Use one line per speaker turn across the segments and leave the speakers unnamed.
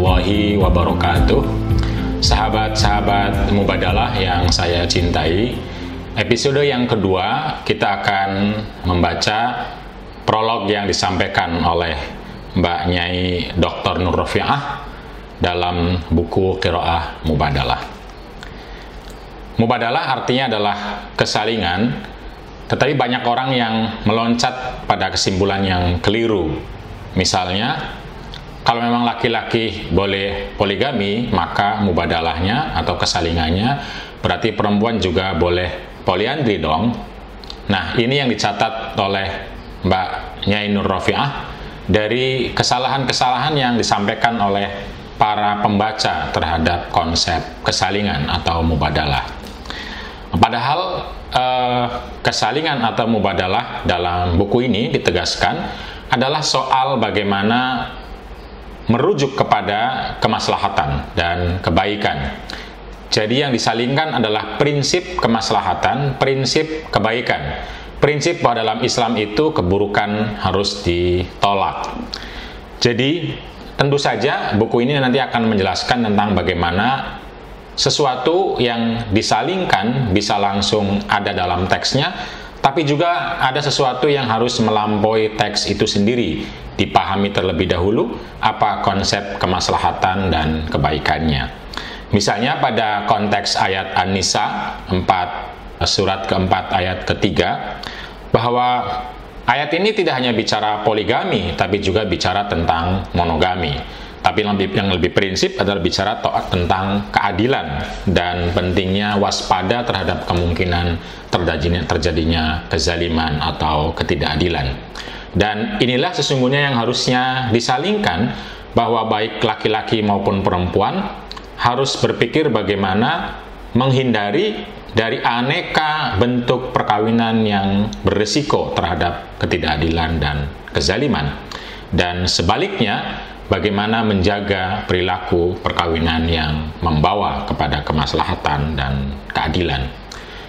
warahmatullahi wabarakatuh Sahabat-sahabat Mubadalah yang saya cintai Episode yang kedua kita akan membaca prolog yang disampaikan oleh Mbak Nyai Dr. Nur Rofiah dalam buku Kiroah Mubadalah Mubadalah artinya adalah kesalingan tetapi banyak orang yang meloncat pada kesimpulan yang keliru Misalnya, kalau memang laki-laki boleh poligami, maka mubadalahnya atau kesalingannya berarti perempuan juga boleh poliandri dong. Nah, ini yang dicatat oleh Mbak Nyai Nur Rofiah dari kesalahan-kesalahan yang disampaikan oleh para pembaca terhadap konsep kesalingan atau mubadalah. Padahal eh, kesalingan atau mubadalah dalam buku ini ditegaskan adalah soal bagaimana merujuk kepada kemaslahatan dan kebaikan. Jadi yang disalingkan adalah prinsip kemaslahatan, prinsip kebaikan. Prinsip bahwa dalam Islam itu keburukan harus ditolak. Jadi tentu saja buku ini nanti akan menjelaskan tentang bagaimana sesuatu yang disalingkan bisa langsung ada dalam teksnya tapi juga ada sesuatu yang harus melampaui teks itu sendiri, dipahami terlebih dahulu apa konsep kemaslahatan dan kebaikannya. Misalnya pada konteks ayat An-Nisa 4 surat keempat ayat ketiga bahwa ayat ini tidak hanya bicara poligami tapi juga bicara tentang monogami. Tapi yang lebih, yang lebih prinsip adalah bicara tentang keadilan dan pentingnya waspada terhadap kemungkinan terjadinya, terjadinya kezaliman atau ketidakadilan. Dan inilah sesungguhnya yang harusnya disalingkan bahwa baik laki-laki maupun perempuan harus berpikir bagaimana menghindari dari aneka bentuk perkawinan yang beresiko terhadap ketidakadilan dan kezaliman. Dan sebaliknya, bagaimana menjaga perilaku perkawinan yang membawa kepada kemaslahatan dan keadilan.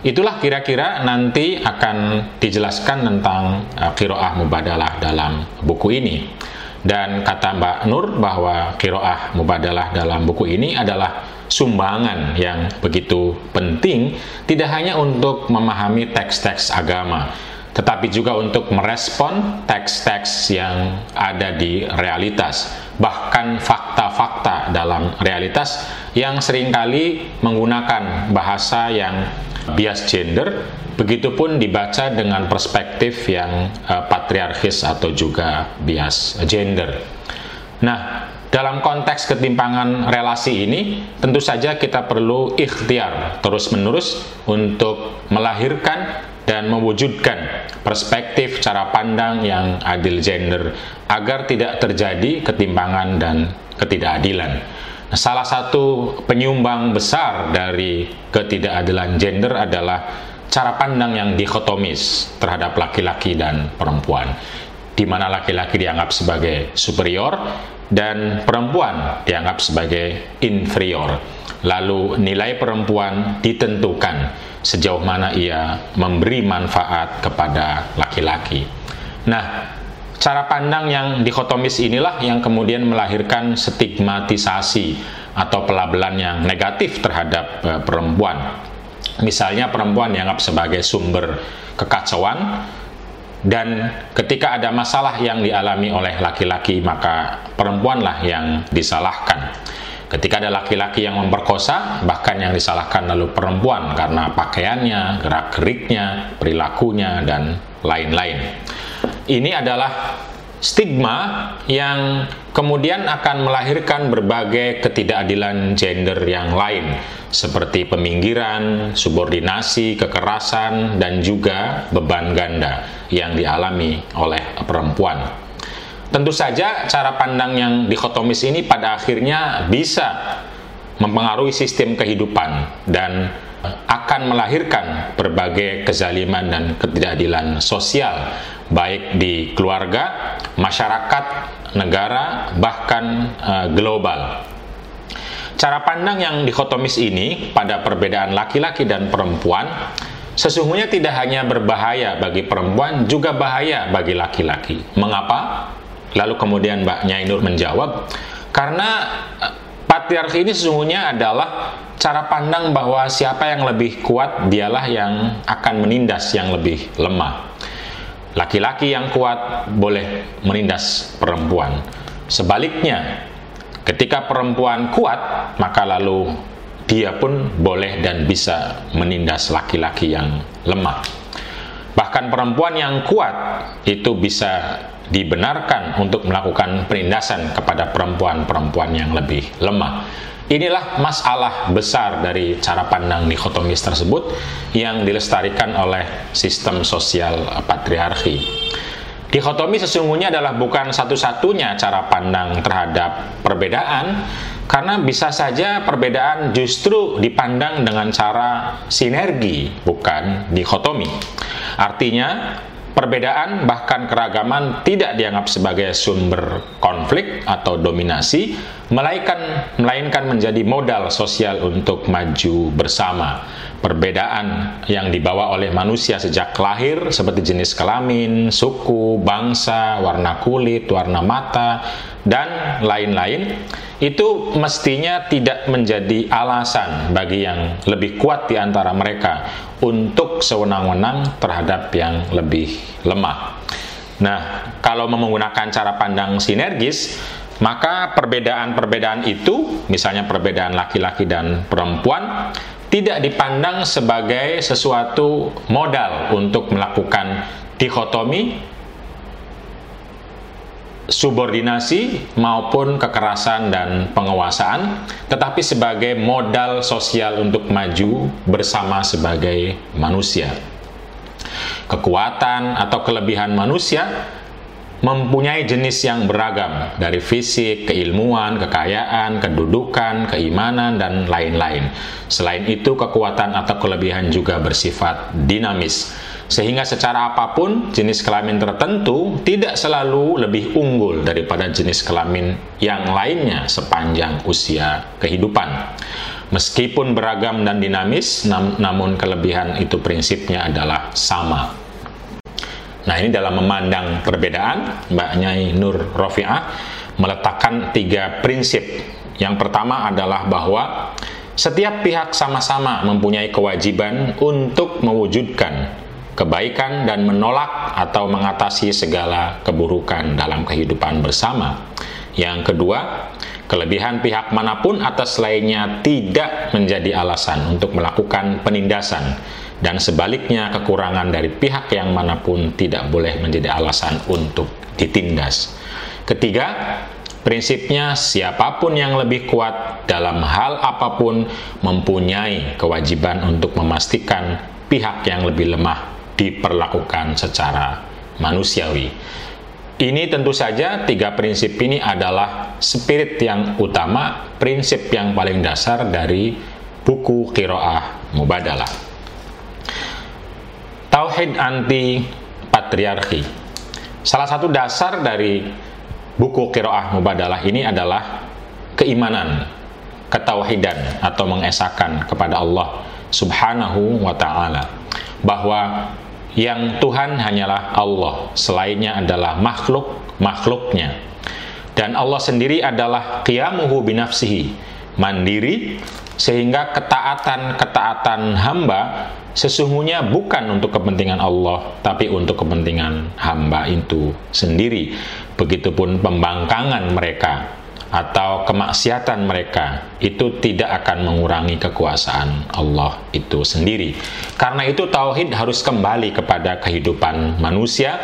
Itulah kira-kira nanti akan dijelaskan tentang uh, kiroah mubadalah dalam buku ini. Dan kata Mbak Nur bahwa kiroah mubadalah dalam buku ini adalah sumbangan yang begitu penting tidak hanya untuk memahami teks-teks agama, tetapi juga untuk merespon teks-teks yang ada di realitas, bahkan fakta-fakta dalam realitas yang sering kali menggunakan bahasa yang bias gender, begitupun dibaca dengan perspektif yang uh, patriarkis atau juga bias gender. Nah, dalam konteks ketimpangan relasi ini, tentu saja kita perlu ikhtiar terus-menerus untuk melahirkan dan mewujudkan perspektif cara pandang yang adil gender agar tidak terjadi ketimpangan dan ketidakadilan. Nah, salah satu penyumbang besar dari ketidakadilan gender adalah cara pandang yang dikotomis terhadap laki-laki dan perempuan, di mana laki-laki dianggap sebagai superior dan perempuan dianggap sebagai inferior. Lalu nilai perempuan ditentukan sejauh mana ia memberi manfaat kepada laki-laki. Nah, cara pandang yang dikotomis inilah yang kemudian melahirkan stigmatisasi atau pelabelan yang negatif terhadap uh, perempuan. Misalnya perempuan dianggap sebagai sumber kekacauan dan ketika ada masalah yang dialami oleh laki-laki maka perempuanlah yang disalahkan. Ketika ada laki-laki yang memperkosa, bahkan yang disalahkan lalu perempuan karena pakaiannya, gerak-geriknya, perilakunya, dan lain-lain. Ini adalah stigma yang kemudian akan melahirkan berbagai ketidakadilan gender yang lain, seperti peminggiran, subordinasi, kekerasan, dan juga beban ganda yang dialami oleh perempuan. Tentu saja cara pandang yang dikotomis ini pada akhirnya bisa mempengaruhi sistem kehidupan dan akan melahirkan berbagai kezaliman dan ketidakadilan sosial baik di keluarga, masyarakat, negara, bahkan uh, global. Cara pandang yang dikotomis ini pada perbedaan laki-laki dan perempuan sesungguhnya tidak hanya berbahaya bagi perempuan, juga bahaya bagi laki-laki. Mengapa? Lalu kemudian Mbak Nyai Nur menjawab, Karena eh, patriarki ini sesungguhnya adalah cara pandang bahwa siapa yang lebih kuat dialah yang akan menindas yang lebih lemah. Laki-laki yang kuat boleh menindas perempuan. Sebaliknya, ketika perempuan kuat, maka lalu dia pun boleh dan bisa menindas laki-laki yang lemah. Bahkan perempuan yang kuat itu bisa dibenarkan untuk melakukan penindasan kepada perempuan-perempuan yang lebih lemah. Inilah masalah besar dari cara pandang dikotomis tersebut yang dilestarikan oleh sistem sosial patriarki. Dikotomi sesungguhnya adalah bukan satu-satunya cara pandang terhadap perbedaan, karena bisa saja perbedaan justru dipandang dengan cara sinergi, bukan dikotomi. Artinya, Perbedaan bahkan keragaman tidak dianggap sebagai sumber konflik atau dominasi, melainkan melainkan menjadi modal sosial untuk maju bersama. Perbedaan yang dibawa oleh manusia sejak lahir seperti jenis kelamin, suku, bangsa, warna kulit, warna mata, dan lain-lain itu mestinya tidak menjadi alasan bagi yang lebih kuat di antara mereka untuk sewenang-wenang terhadap yang lebih lemah. Nah, kalau menggunakan cara pandang sinergis, maka perbedaan-perbedaan itu, misalnya perbedaan laki-laki dan perempuan, tidak dipandang sebagai sesuatu modal untuk melakukan dikotomi subordinasi maupun kekerasan dan penguasaan, tetapi sebagai modal sosial untuk maju bersama sebagai manusia. Kekuatan atau kelebihan manusia mempunyai jenis yang beragam dari fisik, keilmuan, kekayaan, kedudukan, keimanan, dan lain-lain. Selain itu, kekuatan atau kelebihan juga bersifat dinamis sehingga secara apa pun jenis kelamin tertentu tidak selalu lebih unggul daripada jenis kelamin yang lainnya sepanjang usia kehidupan. Meskipun beragam dan dinamis, nam namun kelebihan itu prinsipnya adalah sama. Nah ini dalam memandang perbedaan, Mbak Nyai Nur Rofi'ah meletakkan tiga prinsip. Yang pertama adalah bahwa setiap pihak sama-sama mempunyai kewajiban untuk mewujudkan kebaikan dan menolak atau mengatasi segala keburukan dalam kehidupan bersama. Yang kedua, kelebihan pihak mana pun atas lainnya tidak menjadi alasan untuk melakukan penindasan dan sebaliknya kekurangan dari pihak yang mana pun tidak boleh menjadi alasan untuk ditindas. Ketiga, prinsipnya siapa pun yang lebih kuat dalam hal apa pun mempunyai kewajiban untuk memastikan pihak yang lebih lemah diperlakukan secara manusiawi. Ini tentu saja tiga prinsip ini adalah spirit yang utama, prinsip yang paling dasar dari buku Kiroah Mubadalah. Tauhid anti patriarki. Salah satu dasar dari buku Kiroah Mubadalah ini adalah keimanan, ketauhidan atau mengesahkan kepada Allah Subhanahu wa taala bahwa yang Tuhan hanyalah Allah, selainnya adalah makhluk-makhluknya. Dan Allah sendiri adalah qiyamuhu binafsihi, mandiri, sehingga ketaatan-ketaatan hamba sesungguhnya bukan untuk kepentingan Allah, tapi untuk kepentingan hamba itu sendiri. Begitupun pembangkangan mereka atau kemaksiatan mereka itu tidak akan mengurangi kekuasaan Allah itu sendiri. Karena itu tauhid harus kembali kepada kehidupan manusia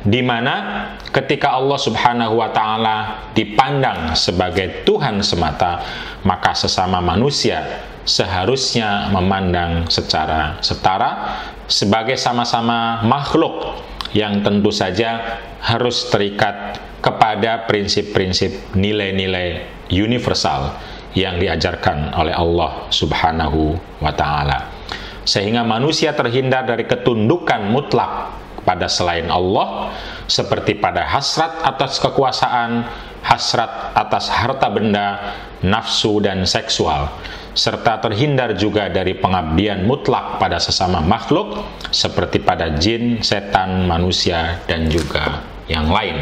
di mana ketika Allah Subhanahu wa taala dipandang sebagai Tuhan semata, maka sesama manusia seharusnya memandang secara setara sebagai sama-sama makhluk yang tentu saja harus terikat kepada prinsip-prinsip nilai-nilai universal yang diajarkan oleh Allah Subhanahu wa taala. Sehingga manusia terhindar dari ketundukan mutlak pada selain Allah seperti pada hasrat atas kekuasaan, hasrat atas harta benda, nafsu dan seksual serta terhindar juga dari pengabdian mutlak pada sesama makhluk seperti pada jin, setan, manusia dan juga yang lain.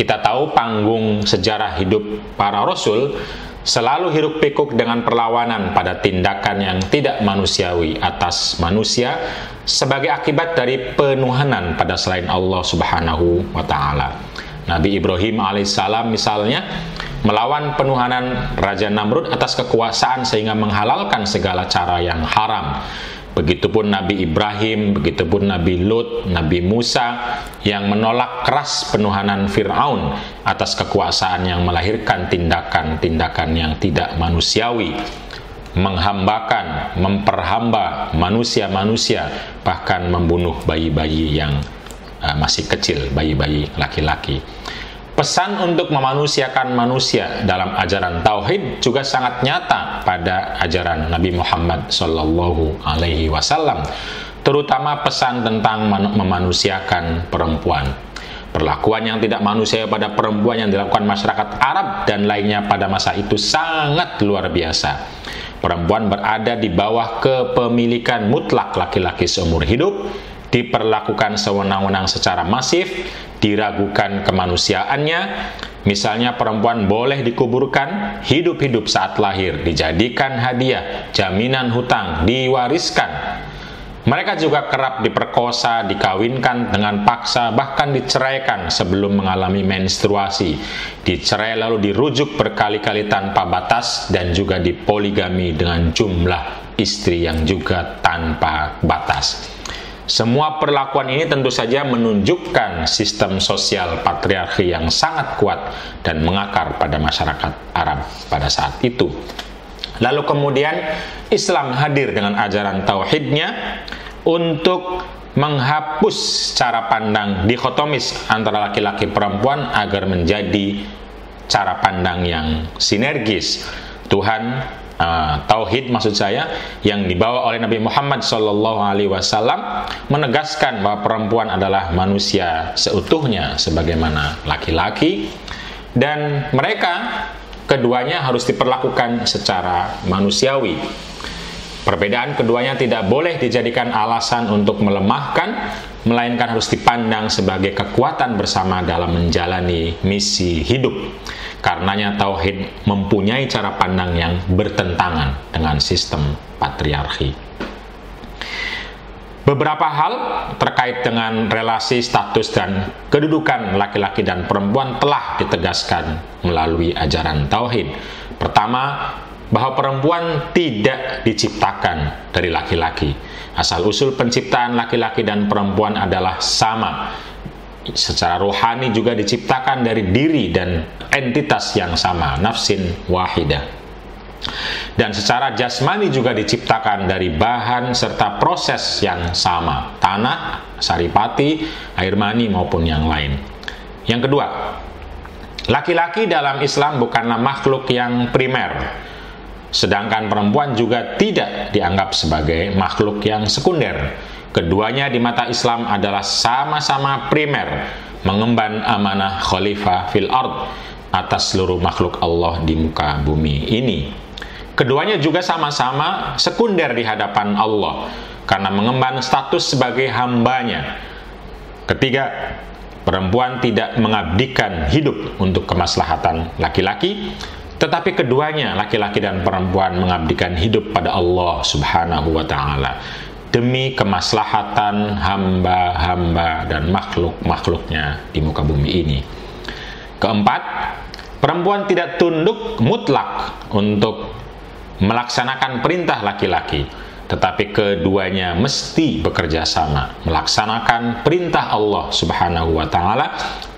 Kita tahu panggung sejarah hidup para rasul selalu hiruk pikuk dengan perlawanan pada tindakan yang tidak manusiawi atas manusia sebagai akibat dari penuhanan pada selain Allah Subhanahu wa taala. Nabi Ibrahim alaihissalam misalnya melawan penuhanan Raja Namrud atas kekuasaan sehingga menghalalkan segala cara yang haram. Begitupun Nabi Ibrahim, begitupun Nabi Lut, Nabi Musa yang menolak keras penuhanan Fir'aun atas kekuasaan yang melahirkan tindakan-tindakan yang tidak manusiawi menghambakan, memperhamba manusia-manusia, bahkan membunuh bayi-bayi yang uh, masih kecil, bayi-bayi laki-laki. Pesan untuk memanusiakan manusia dalam ajaran tauhid juga sangat nyata pada ajaran Nabi Muhammad Shallallahu Alaihi Wasallam, terutama pesan tentang memanusiakan perempuan. Perlakuan yang tidak manusia pada perempuan yang dilakukan masyarakat Arab dan lainnya pada masa itu sangat luar biasa. Perempuan berada di bawah kepemilikan mutlak laki-laki seumur hidup, diperlakukan sewenang-wenang secara masif, diragukan kemanusiaannya. Misalnya perempuan boleh dikuburkan hidup-hidup saat lahir, dijadikan hadiah, jaminan hutang, diwariskan. Mereka juga kerap diperkosa, dikawinkan dengan paksa, bahkan diceraikan sebelum mengalami menstruasi. Dicerai lalu dirujuk berkali-kali tanpa batas dan juga dipoligami dengan jumlah istri yang juga tanpa batas. Semua perlakuan ini tentu saja menunjukkan sistem sosial patriarki yang sangat kuat dan mengakar pada masyarakat Arab pada saat itu. Lalu kemudian Islam hadir dengan ajaran tauhidnya untuk menghapus cara pandang dikotomis antara laki-laki perempuan agar menjadi cara pandang yang sinergis. Tuhan uh, tauhid maksud saya yang dibawa oleh Nabi Muhammad Shallallahu Alaihi Wasallam menegaskan bahwa perempuan adalah manusia seutuhnya sebagaimana laki-laki dan mereka keduanya harus diperlakukan secara manusiawi. Perbedaan keduanya tidak boleh dijadikan alasan untuk melemahkan, melainkan harus dipandang sebagai kekuatan bersama dalam menjalani misi hidup. Karenanya tauhid mempunyai cara pandang yang bertentangan dengan sistem patriarki. Beberapa hal terkait dengan relasi status dan kedudukan laki-laki dan perempuan telah ditegaskan melalui ajaran tauhid. Pertama, bahwa perempuan tidak diciptakan dari laki-laki. Asal usul penciptaan laki-laki dan perempuan adalah sama secara rohani juga diciptakan dari diri dan entitas yang sama, nafsin wahidah. Dan secara jasmani juga diciptakan dari bahan serta proses yang sama, tanah, saripati, air mani maupun yang lain. Yang kedua, laki-laki dalam Islam bukanlah makhluk yang primer, sedangkan perempuan juga tidak dianggap sebagai makhluk yang sekunder Keduanya di mata Islam adalah sama-sama primer mengemban amanah khalifah fil ard atas seluruh makhluk Allah di muka bumi ini. Keduanya juga sama-sama sekunder di hadapan Allah karena mengemban status sebagai hambanya. Ketiga, perempuan tidak mengabdikan hidup untuk kemaslahatan laki-laki, tetapi keduanya, laki-laki dan perempuan, mengabdikan hidup pada Allah Subhanahu wa Ta'ala demi kemaslahatan hamba-hamba dan makhluk-makhluknya di muka bumi ini. Keempat, perempuan tidak tunduk mutlak untuk melaksanakan perintah laki-laki, tetapi keduanya mesti bekerja sama melaksanakan perintah Allah Subhanahu wa taala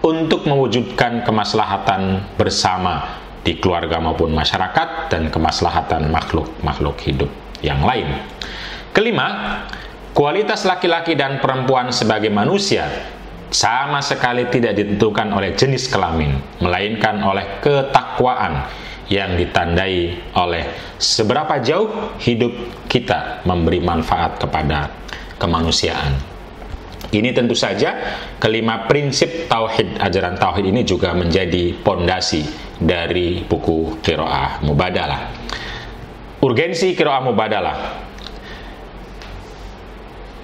untuk mewujudkan kemaslahatan bersama di keluarga maupun masyarakat dan kemaslahatan makhluk-makhluk hidup yang lain. Kelima, kualitas laki-laki dan perempuan sebagai manusia sama sekali tidak ditentukan oleh jenis kelamin, melainkan oleh ketakwaan yang ditandai oleh seberapa jauh hidup kita memberi manfaat kepada kemanusiaan. Ini tentu saja kelima prinsip tauhid ajaran tauhid ini juga menjadi pondasi dari buku Qiraah Mubadalah. Urgensi Qiraah Mubadalah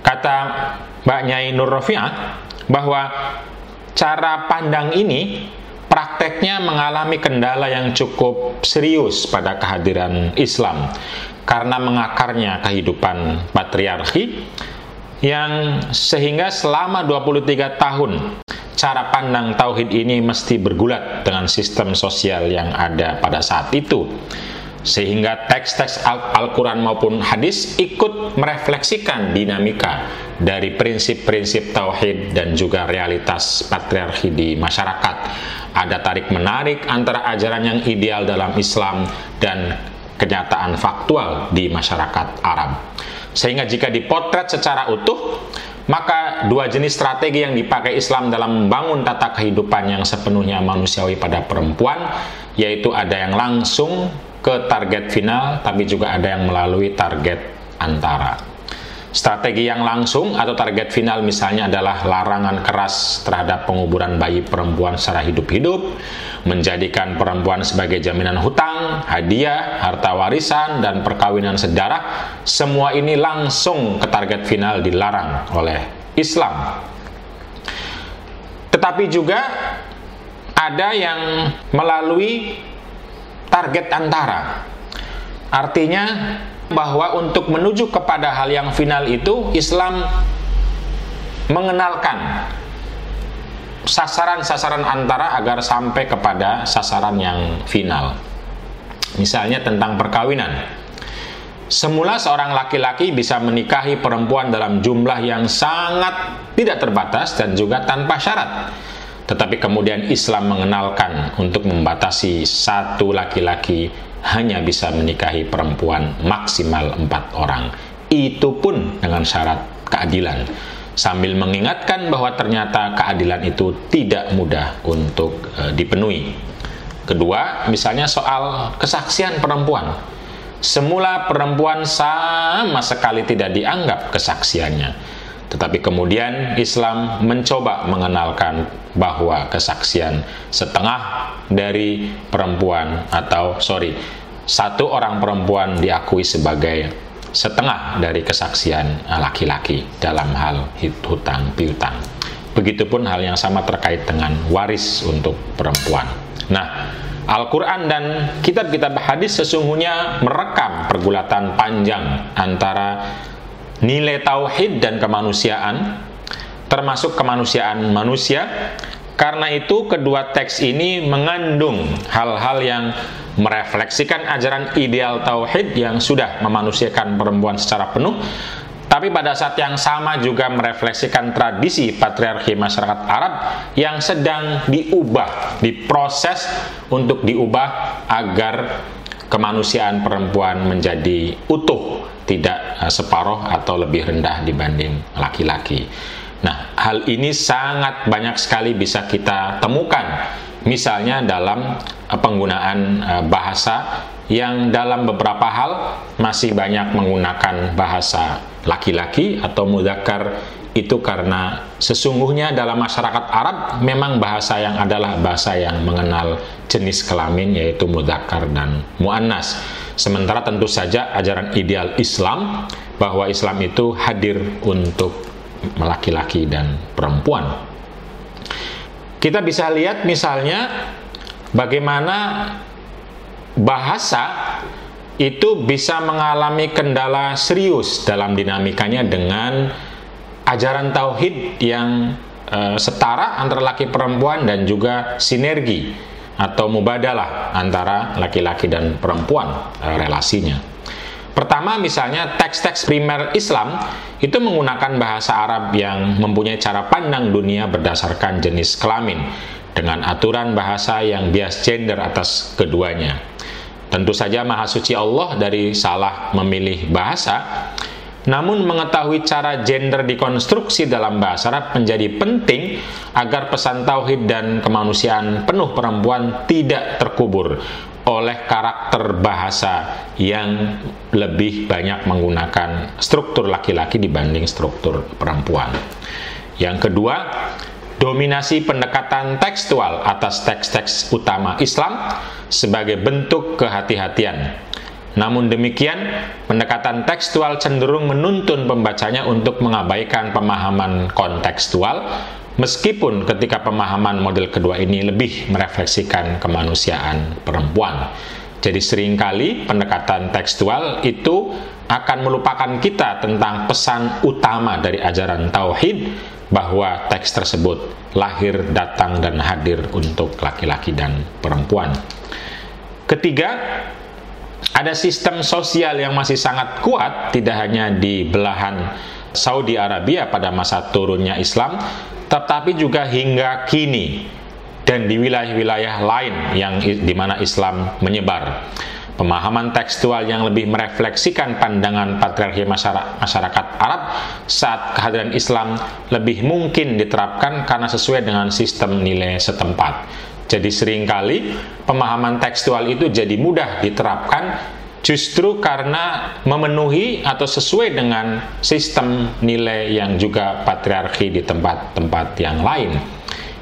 kata Mbak Nyai Nur Rofiah bahwa cara pandang ini prakteknya mengalami kendala yang cukup serius pada kehadiran Islam karena mengakarnya kehidupan patriarki yang sehingga selama 23 tahun cara pandang tauhid ini mesti bergulat dengan sistem sosial yang ada pada saat itu sehingga teks-teks Al-Quran maupun hadis ikut merefleksikan dinamika dari prinsip-prinsip tauhid dan juga realitas patriarki di masyarakat. Ada tarik-menarik antara ajaran yang ideal dalam Islam dan kenyataan faktual di masyarakat Arab. Sehingga jika dipotret secara utuh, maka dua jenis strategi yang dipakai Islam dalam membangun tata kehidupan yang sepenuhnya manusiawi pada perempuan, yaitu ada yang langsung ke target final, tapi juga ada yang melalui target antara. Strategi yang langsung atau target final misalnya adalah larangan keras terhadap penguburan bayi perempuan secara hidup-hidup, menjadikan perempuan sebagai jaminan hutang, hadiah, harta warisan, dan perkawinan sedarah. Semua ini langsung ke target final dilarang oleh Islam. Tetapi juga ada yang melalui target antara. Artinya bahwa untuk menuju kepada hal yang final itu Islam mengenalkan sasaran-sasaran antara agar sampai kepada sasaran yang final. Misalnya tentang perkawinan. Semula seorang laki-laki bisa menikahi perempuan dalam jumlah yang sangat tidak terbatas dan juga tanpa syarat. Tetapi kemudian Islam mengenalkan untuk membatasi satu laki-laki hanya bisa menikahi perempuan maksimal empat orang. Itu pun dengan syarat keadilan. Sambil mengingatkan bahwa ternyata keadilan itu tidak mudah untuk e, dipenuhi. Kedua, misalnya soal kesaksian perempuan. Semula perempuan sama sekali tidak dianggap kesaksiannya tetapi kemudian Islam mencoba mengenalkan bahwa kesaksian setengah dari perempuan atau sorry satu orang perempuan diakui sebagai setengah dari kesaksian laki-laki dalam hal hutang piutang. Begitupun hal yang sama terkait dengan waris untuk perempuan. Nah, Al-Quran dan kitab-kitab hadis sesungguhnya merekam pergulatan panjang antara nilai tauhid dan kemanusiaan termasuk kemanusiaan manusia. Karena itu kedua teks ini mengandung hal-hal yang merefleksikan ajaran ideal tauhid yang sudah memanusiakan perempuan secara penuh tapi pada saat yang sama juga merefleksikan tradisi patriarki masyarakat Arab yang sedang diubah, diproses untuk diubah agar kemanusiaan perempuan menjadi utuh, tidak uh, separoh atau lebih rendah dibanding laki-laki. Nah, hal ini sangat banyak sekali bisa kita temukan, misalnya dalam uh, penggunaan uh, bahasa yang dalam beberapa hal masih banyak menggunakan bahasa laki-laki atau mudakar itu karena sesungguhnya dalam masyarakat Arab memang bahasa yang adalah bahasa yang mengenal jenis kelamin yaitu mudakar dan muannas. Sementara tentu saja ajaran ideal Islam bahwa Islam itu hadir untuk laki-laki dan perempuan. Kita bisa lihat misalnya bagaimana bahasa itu bisa mengalami kendala serius dalam dinamikanya dengan ajaran tauhid yang uh, setara antara laki perempuan dan juga sinergi atau mubadalah antara laki-laki dan perempuan uh, relasinya. Pertama misalnya teks-teks primer Islam itu menggunakan bahasa Arab yang mempunyai cara pandang dunia berdasarkan jenis kelamin dengan aturan bahasa yang bias gender atas keduanya. Tentu saja Maha Suci Allah dari salah memilih bahasa namun mengetahui cara gender dikonstruksi dalam bahasa Arab menjadi penting agar pesan tauhid dan kemanusiaan penuh perempuan tidak terkubur oleh karakter bahasa yang lebih banyak menggunakan struktur laki-laki dibanding struktur perempuan. Yang kedua, dominasi pendekatan tekstual atas teks-teks utama Islam sebagai bentuk kehati-hatian namun demikian, pendekatan tekstual cenderung menuntun pembacanya untuk mengabaikan pemahaman kontekstual, Meskipun ketika pemahaman model kedua ini lebih merefleksikan kemanusiaan perempuan. Jadi sering kali pendekatan tekstual itu akan melupakan kita tentang pesan utama dari ajaran tauhid bahwa teks tersebut lahir, datang, dan hadir untuk laki-laki dan perempuan. Ketiga, ada sistem sosial yang masih sangat kuat, tidak hanya di belahan Saudi Arabia pada masa turunnya Islam, tetapi juga hingga kini dan di wilayah-wilayah lain yang di mana Islam menyebar. Pemahaman tekstual yang lebih merefleksikan pandangan patriarki masyarakat Arab saat kehadiran Islam lebih mungkin diterapkan karena sesuai dengan sistem nilai setempat. Jadi sering kali pemahaman tekstual itu jadi mudah diterapkan justru karena memenuhi atau sesuai dengan sistem nilai yang juga patriarki di tempat-tempat yang lain.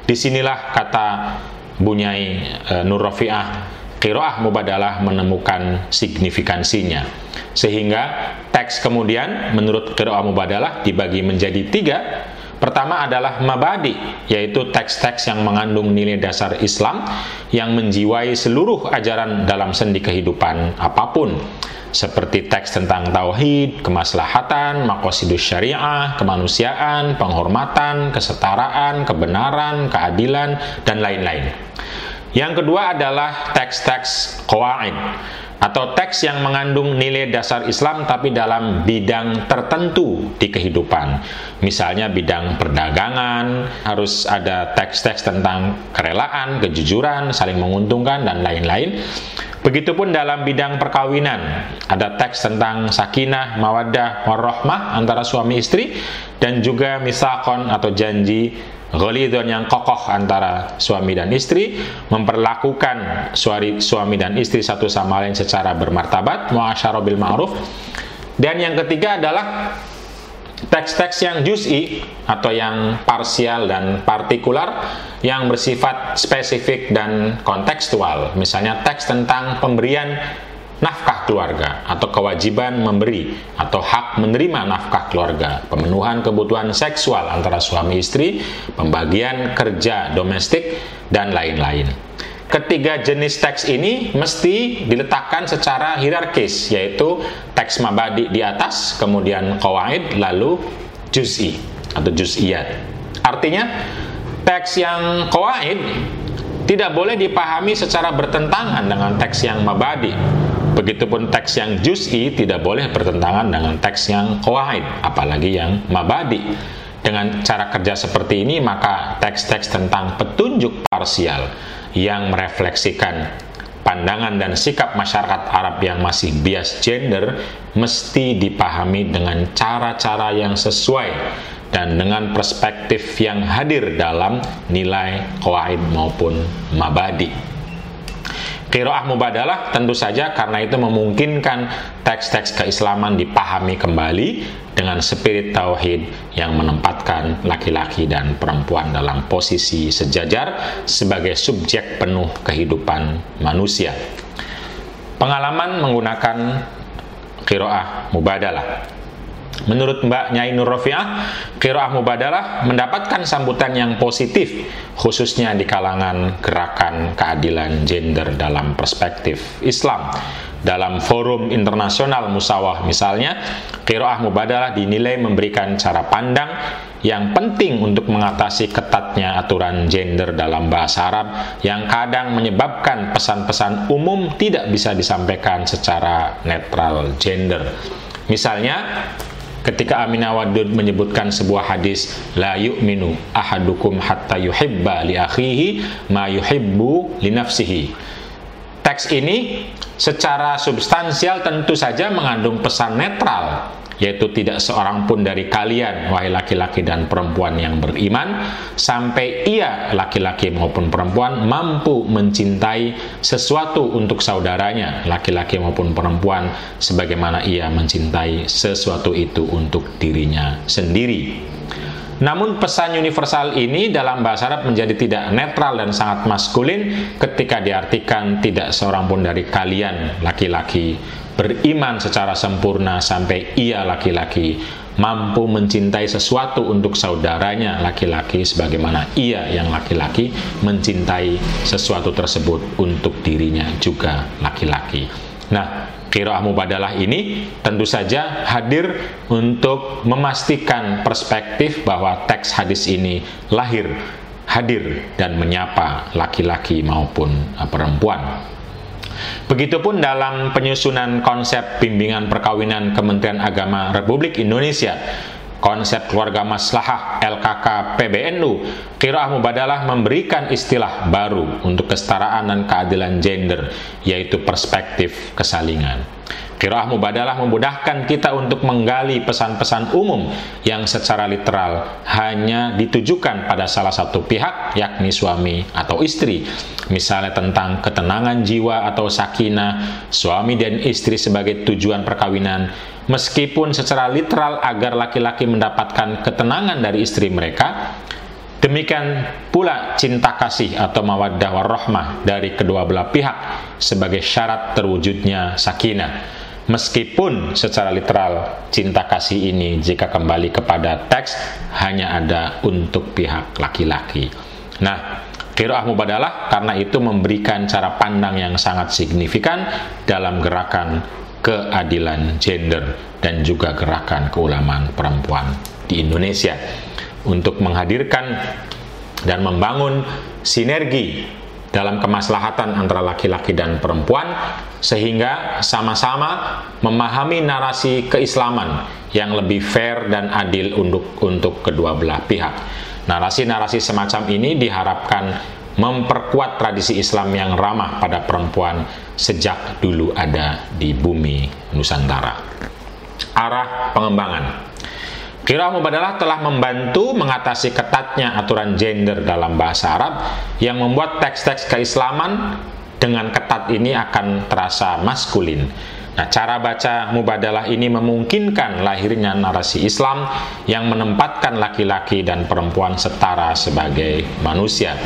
Di sinilah kata Bunyai e, Nur Rafi'ah Kiroah Mubadalah menemukan signifikansinya. Sehingga teks kemudian menurut Kiroah Mubadalah dibagi menjadi tiga Pertama adalah mabadi, yaitu teks-teks yang mengandung nilai dasar Islam yang menjiwai seluruh ajaran dalam sendi kehidupan apa pun seperti teks tentang tauhid, kemaslahatan, makosidus syariah, kemanusiaan, penghormatan, kesetaraan, kebenaran, keadilan, dan lain-lain. Yang kedua adalah teks-teks qawaid atau teks yang mengandung nilai dasar Islam tapi dalam bidang tertentu di kehidupan. Misalnya bidang perdagangan, harus ada teks-teks tentang kerelaan, kejujuran, saling menguntungkan dan lain-lain. Begitupun dalam bidang perkawinan, ada teks tentang sakinah, mawaddah, warahmah antara suami istri dan juga misakon atau janji Ghalidun yang kokoh antara suami dan istri memperlakukan suami, suami dan istri satu sama lain secara bermartabat muasyarah bil ma'ruf. Dan yang ketiga adalah teks-teks yang juz'i atau yang parsial dan partikular yang bersifat spesifik dan kontekstual. Misalnya teks tentang pemberian nafkah keluarga atau kewajiban memberi atau hak menerima nafkah keluarga, pemenuhan kebutuhan seksual antara suami istri, pembagian kerja domestik, dan lain-lain. Ketiga jenis teks ini mesti diletakkan secara hierarkis, yaitu teks mabadi di atas, kemudian kawaid, lalu juz'i atau juz'iyat. Artinya, teks yang kawaid tidak boleh dipahami secara bertentangan dengan teks yang mabadi Begitupun teks yang juz'i tidak boleh bertentangan dengan teks yang qawaid, apalagi yang mabadi. Dengan cara kerja seperti ini, maka teks-teks tentang petunjuk parsial yang merefleksikan pandangan dan sikap masyarakat Arab yang masih bias gender mesti dipahami dengan cara-cara yang sesuai dan dengan perspektif yang hadir dalam nilai qawaid maupun mabadi. Kiroah mubadalah tentu saja karena itu memungkinkan teks-teks keislaman dipahami kembali dengan spirit tauhid yang menempatkan laki-laki dan perempuan dalam posisi sejajar sebagai subjek penuh kehidupan manusia. Pengalaman menggunakan kiroah mubadalah Menurut Mbak Nyai Nur Rofiah, Kiroah Mubadalah mendapatkan sambutan yang positif, khususnya di kalangan gerakan keadilan gender dalam perspektif Islam. Dalam forum internasional musawah misalnya, Kiroah Mubadalah dinilai memberikan cara pandang yang penting untuk mengatasi ketatnya aturan gender dalam bahasa Arab yang kadang menyebabkan pesan-pesan umum tidak bisa disampaikan secara netral gender. Misalnya, ketika Aminah Wadud menyebutkan sebuah hadis la yu'minu ahadukum hatta yuhibba li akhihi ma yuhibbu li nafsihi. Teks ini secara substansial tentu saja mengandung pesan netral yaitu tidak seorang pun dari kalian, wahai laki-laki dan perempuan yang beriman, sampai ia, laki-laki maupun perempuan, mampu mencintai sesuatu untuk saudaranya, laki-laki maupun perempuan, sebagaimana ia mencintai sesuatu itu untuk dirinya sendiri. Namun pesan universal ini dalam bahasa Arab menjadi tidak netral dan sangat maskulin ketika diartikan tidak seorang pun dari kalian laki-laki beriman secara sempurna sampai ia laki-laki mampu mencintai sesuatu untuk saudaranya laki-laki sebagaimana ia yang laki-laki mencintai sesuatu tersebut untuk dirinya juga laki-laki. Nah, Kiroah mubadalah ini tentu saja hadir untuk memastikan perspektif bahwa teks hadis ini lahir, hadir dan menyapa laki-laki maupun perempuan. Begitupun dalam penyusunan konsep bimbingan perkawinan Kementerian Agama Republik Indonesia, konsep keluarga maslahah LKK PBNU, Kiroah Mubadalah memberikan istilah baru untuk kesetaraan dan keadilan gender, yaitu perspektif kesalingan. Kiroah mubadalah memudahkan kita untuk menggali pesan-pesan umum yang secara literal hanya ditujukan pada salah satu pihak, yakni suami atau istri. Misalnya tentang ketenangan jiwa atau sakinah, suami dan istri sebagai tujuan perkawinan, meskipun secara literal agar laki-laki mendapatkan ketenangan dari istri mereka, Demikian pula cinta kasih atau mawaddah warahmah dari kedua belah pihak sebagai syarat terwujudnya sakinah. Meskipun secara literal cinta kasih ini jika kembali kepada teks hanya ada untuk pihak laki-laki. Nah, Kiroah Mubadalah karena itu memberikan cara pandang yang sangat signifikan dalam gerakan keadilan gender dan juga gerakan keulamaan perempuan di Indonesia untuk menghadirkan dan membangun sinergi dalam kemaslahatan antara laki-laki dan perempuan sehingga sama-sama memahami narasi keislaman yang lebih fair dan adil untuk untuk kedua belah pihak. Narasi-narasi semacam ini diharapkan memperkuat tradisi Islam yang ramah pada perempuan sejak dulu ada di bumi Nusantara. Arah pengembangan Kira Mubadalah telah membantu mengatasi ketatnya aturan gender dalam bahasa Arab yang membuat teks-teks keislaman dengan ketat ini akan terasa maskulin. Nah, cara baca mubadalah ini memungkinkan lahirnya narasi Islam yang menempatkan laki-laki dan perempuan setara sebagai manusia.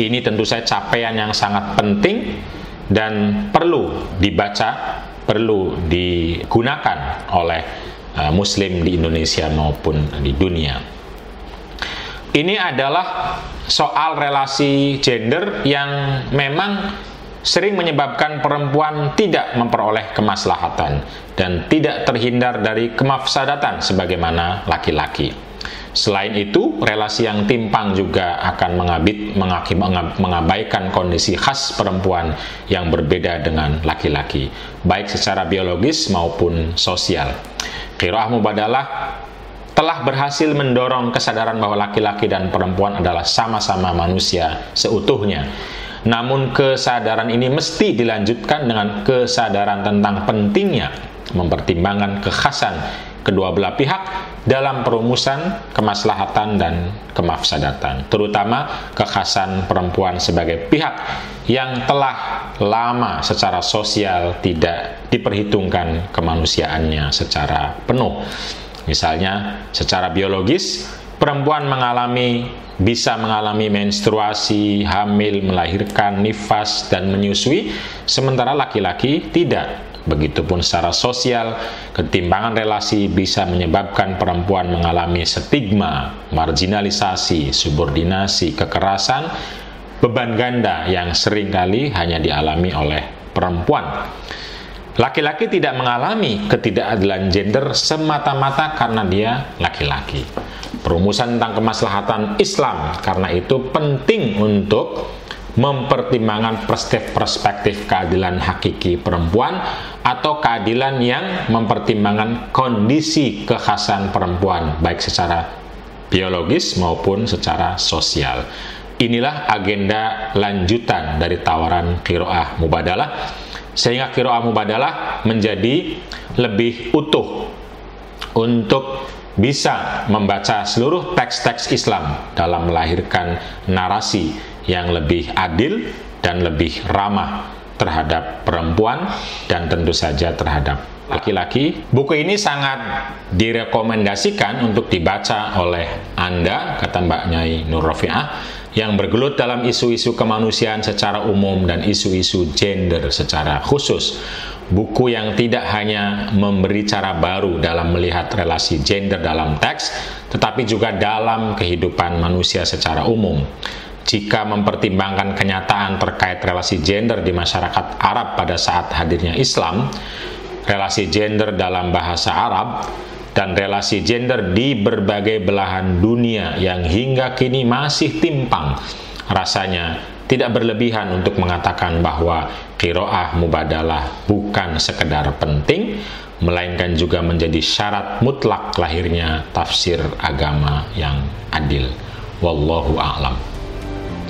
Ini tentu saja capaian yang sangat penting dan perlu dibaca, perlu digunakan oleh Uh, muslim di Indonesia maupun di dunia. Ini adalah soal relasi gender yang memang sering menyebabkan perempuan tidak memperoleh kemaslahatan dan tidak terhindar dari kemafsadatan sebagaimana laki-laki. Selain itu, relasi yang timpang juga akan mengabit, mengabaikan kondisi khas perempuan yang berbeda dengan laki-laki, baik secara biologis maupun sosial. Kiroah Mubadalah telah berhasil mendorong kesadaran bahwa laki-laki dan perempuan adalah sama-sama manusia seutuhnya. Namun kesadaran ini mesti dilanjutkan dengan kesadaran tentang pentingnya mempertimbangkan kekhasan kedua belah pihak dalam perumusan kemaslahatan dan kemafsadatan, terutama kekhasan perempuan sebagai pihak yang telah lama secara sosial tidak diperhitungkan kemanusiaannya secara penuh. Misalnya, secara biologis, perempuan mengalami bisa mengalami menstruasi, hamil, melahirkan, nifas, dan menyusui, sementara laki-laki tidak. Begitupun secara sosial, ketimbangan relasi bisa menyebabkan perempuan mengalami stigma, marginalisasi, subordinasi, kekerasan, beban ganda yang sering kali hanya dialami oleh perempuan. Laki-laki tidak mengalami ketidakadilan gender semata-mata karena dia laki-laki. Perumusan tentang kemaslahatan Islam karena itu penting untuk mempertimbangkan perspektif keadilan hakiki perempuan atau keadilan yang mempertimbangkan kondisi kekhasan perempuan baik secara biologis maupun secara sosial. Inilah agenda lanjutan dari tawaran kiroah mubadalah sehingga kiroah mubadalah menjadi lebih utuh untuk bisa membaca seluruh teks-teks Islam dalam melahirkan narasi yang lebih adil dan lebih ramah terhadap perempuan dan tentu saja terhadap laki-laki. Buku ini sangat direkomendasikan untuk dibaca oleh Anda, kata Mbak Nyai Nur Rofiah, yang bergelut dalam isu-isu kemanusiaan secara umum dan isu-isu gender secara khusus. buku yang tidak hanya memberi cara baru dalam melihat relasi gender dalam teks, tetapi juga dalam kehidupan manusia secara umum. Jika mempertimbangkan kenyataan terkait relasi gender di masyarakat Arab pada saat hadirnya Islam, relasi gender dalam bahasa Arab, dan relasi gender di berbagai belahan dunia yang hingga kini masih timpang, rasanya tidak berlebihan untuk mengatakan bahwa kiroah mubadalah bukan sekedar penting, melainkan juga menjadi syarat mutlak lahirnya tafsir agama yang adil. Wallahu a'lam.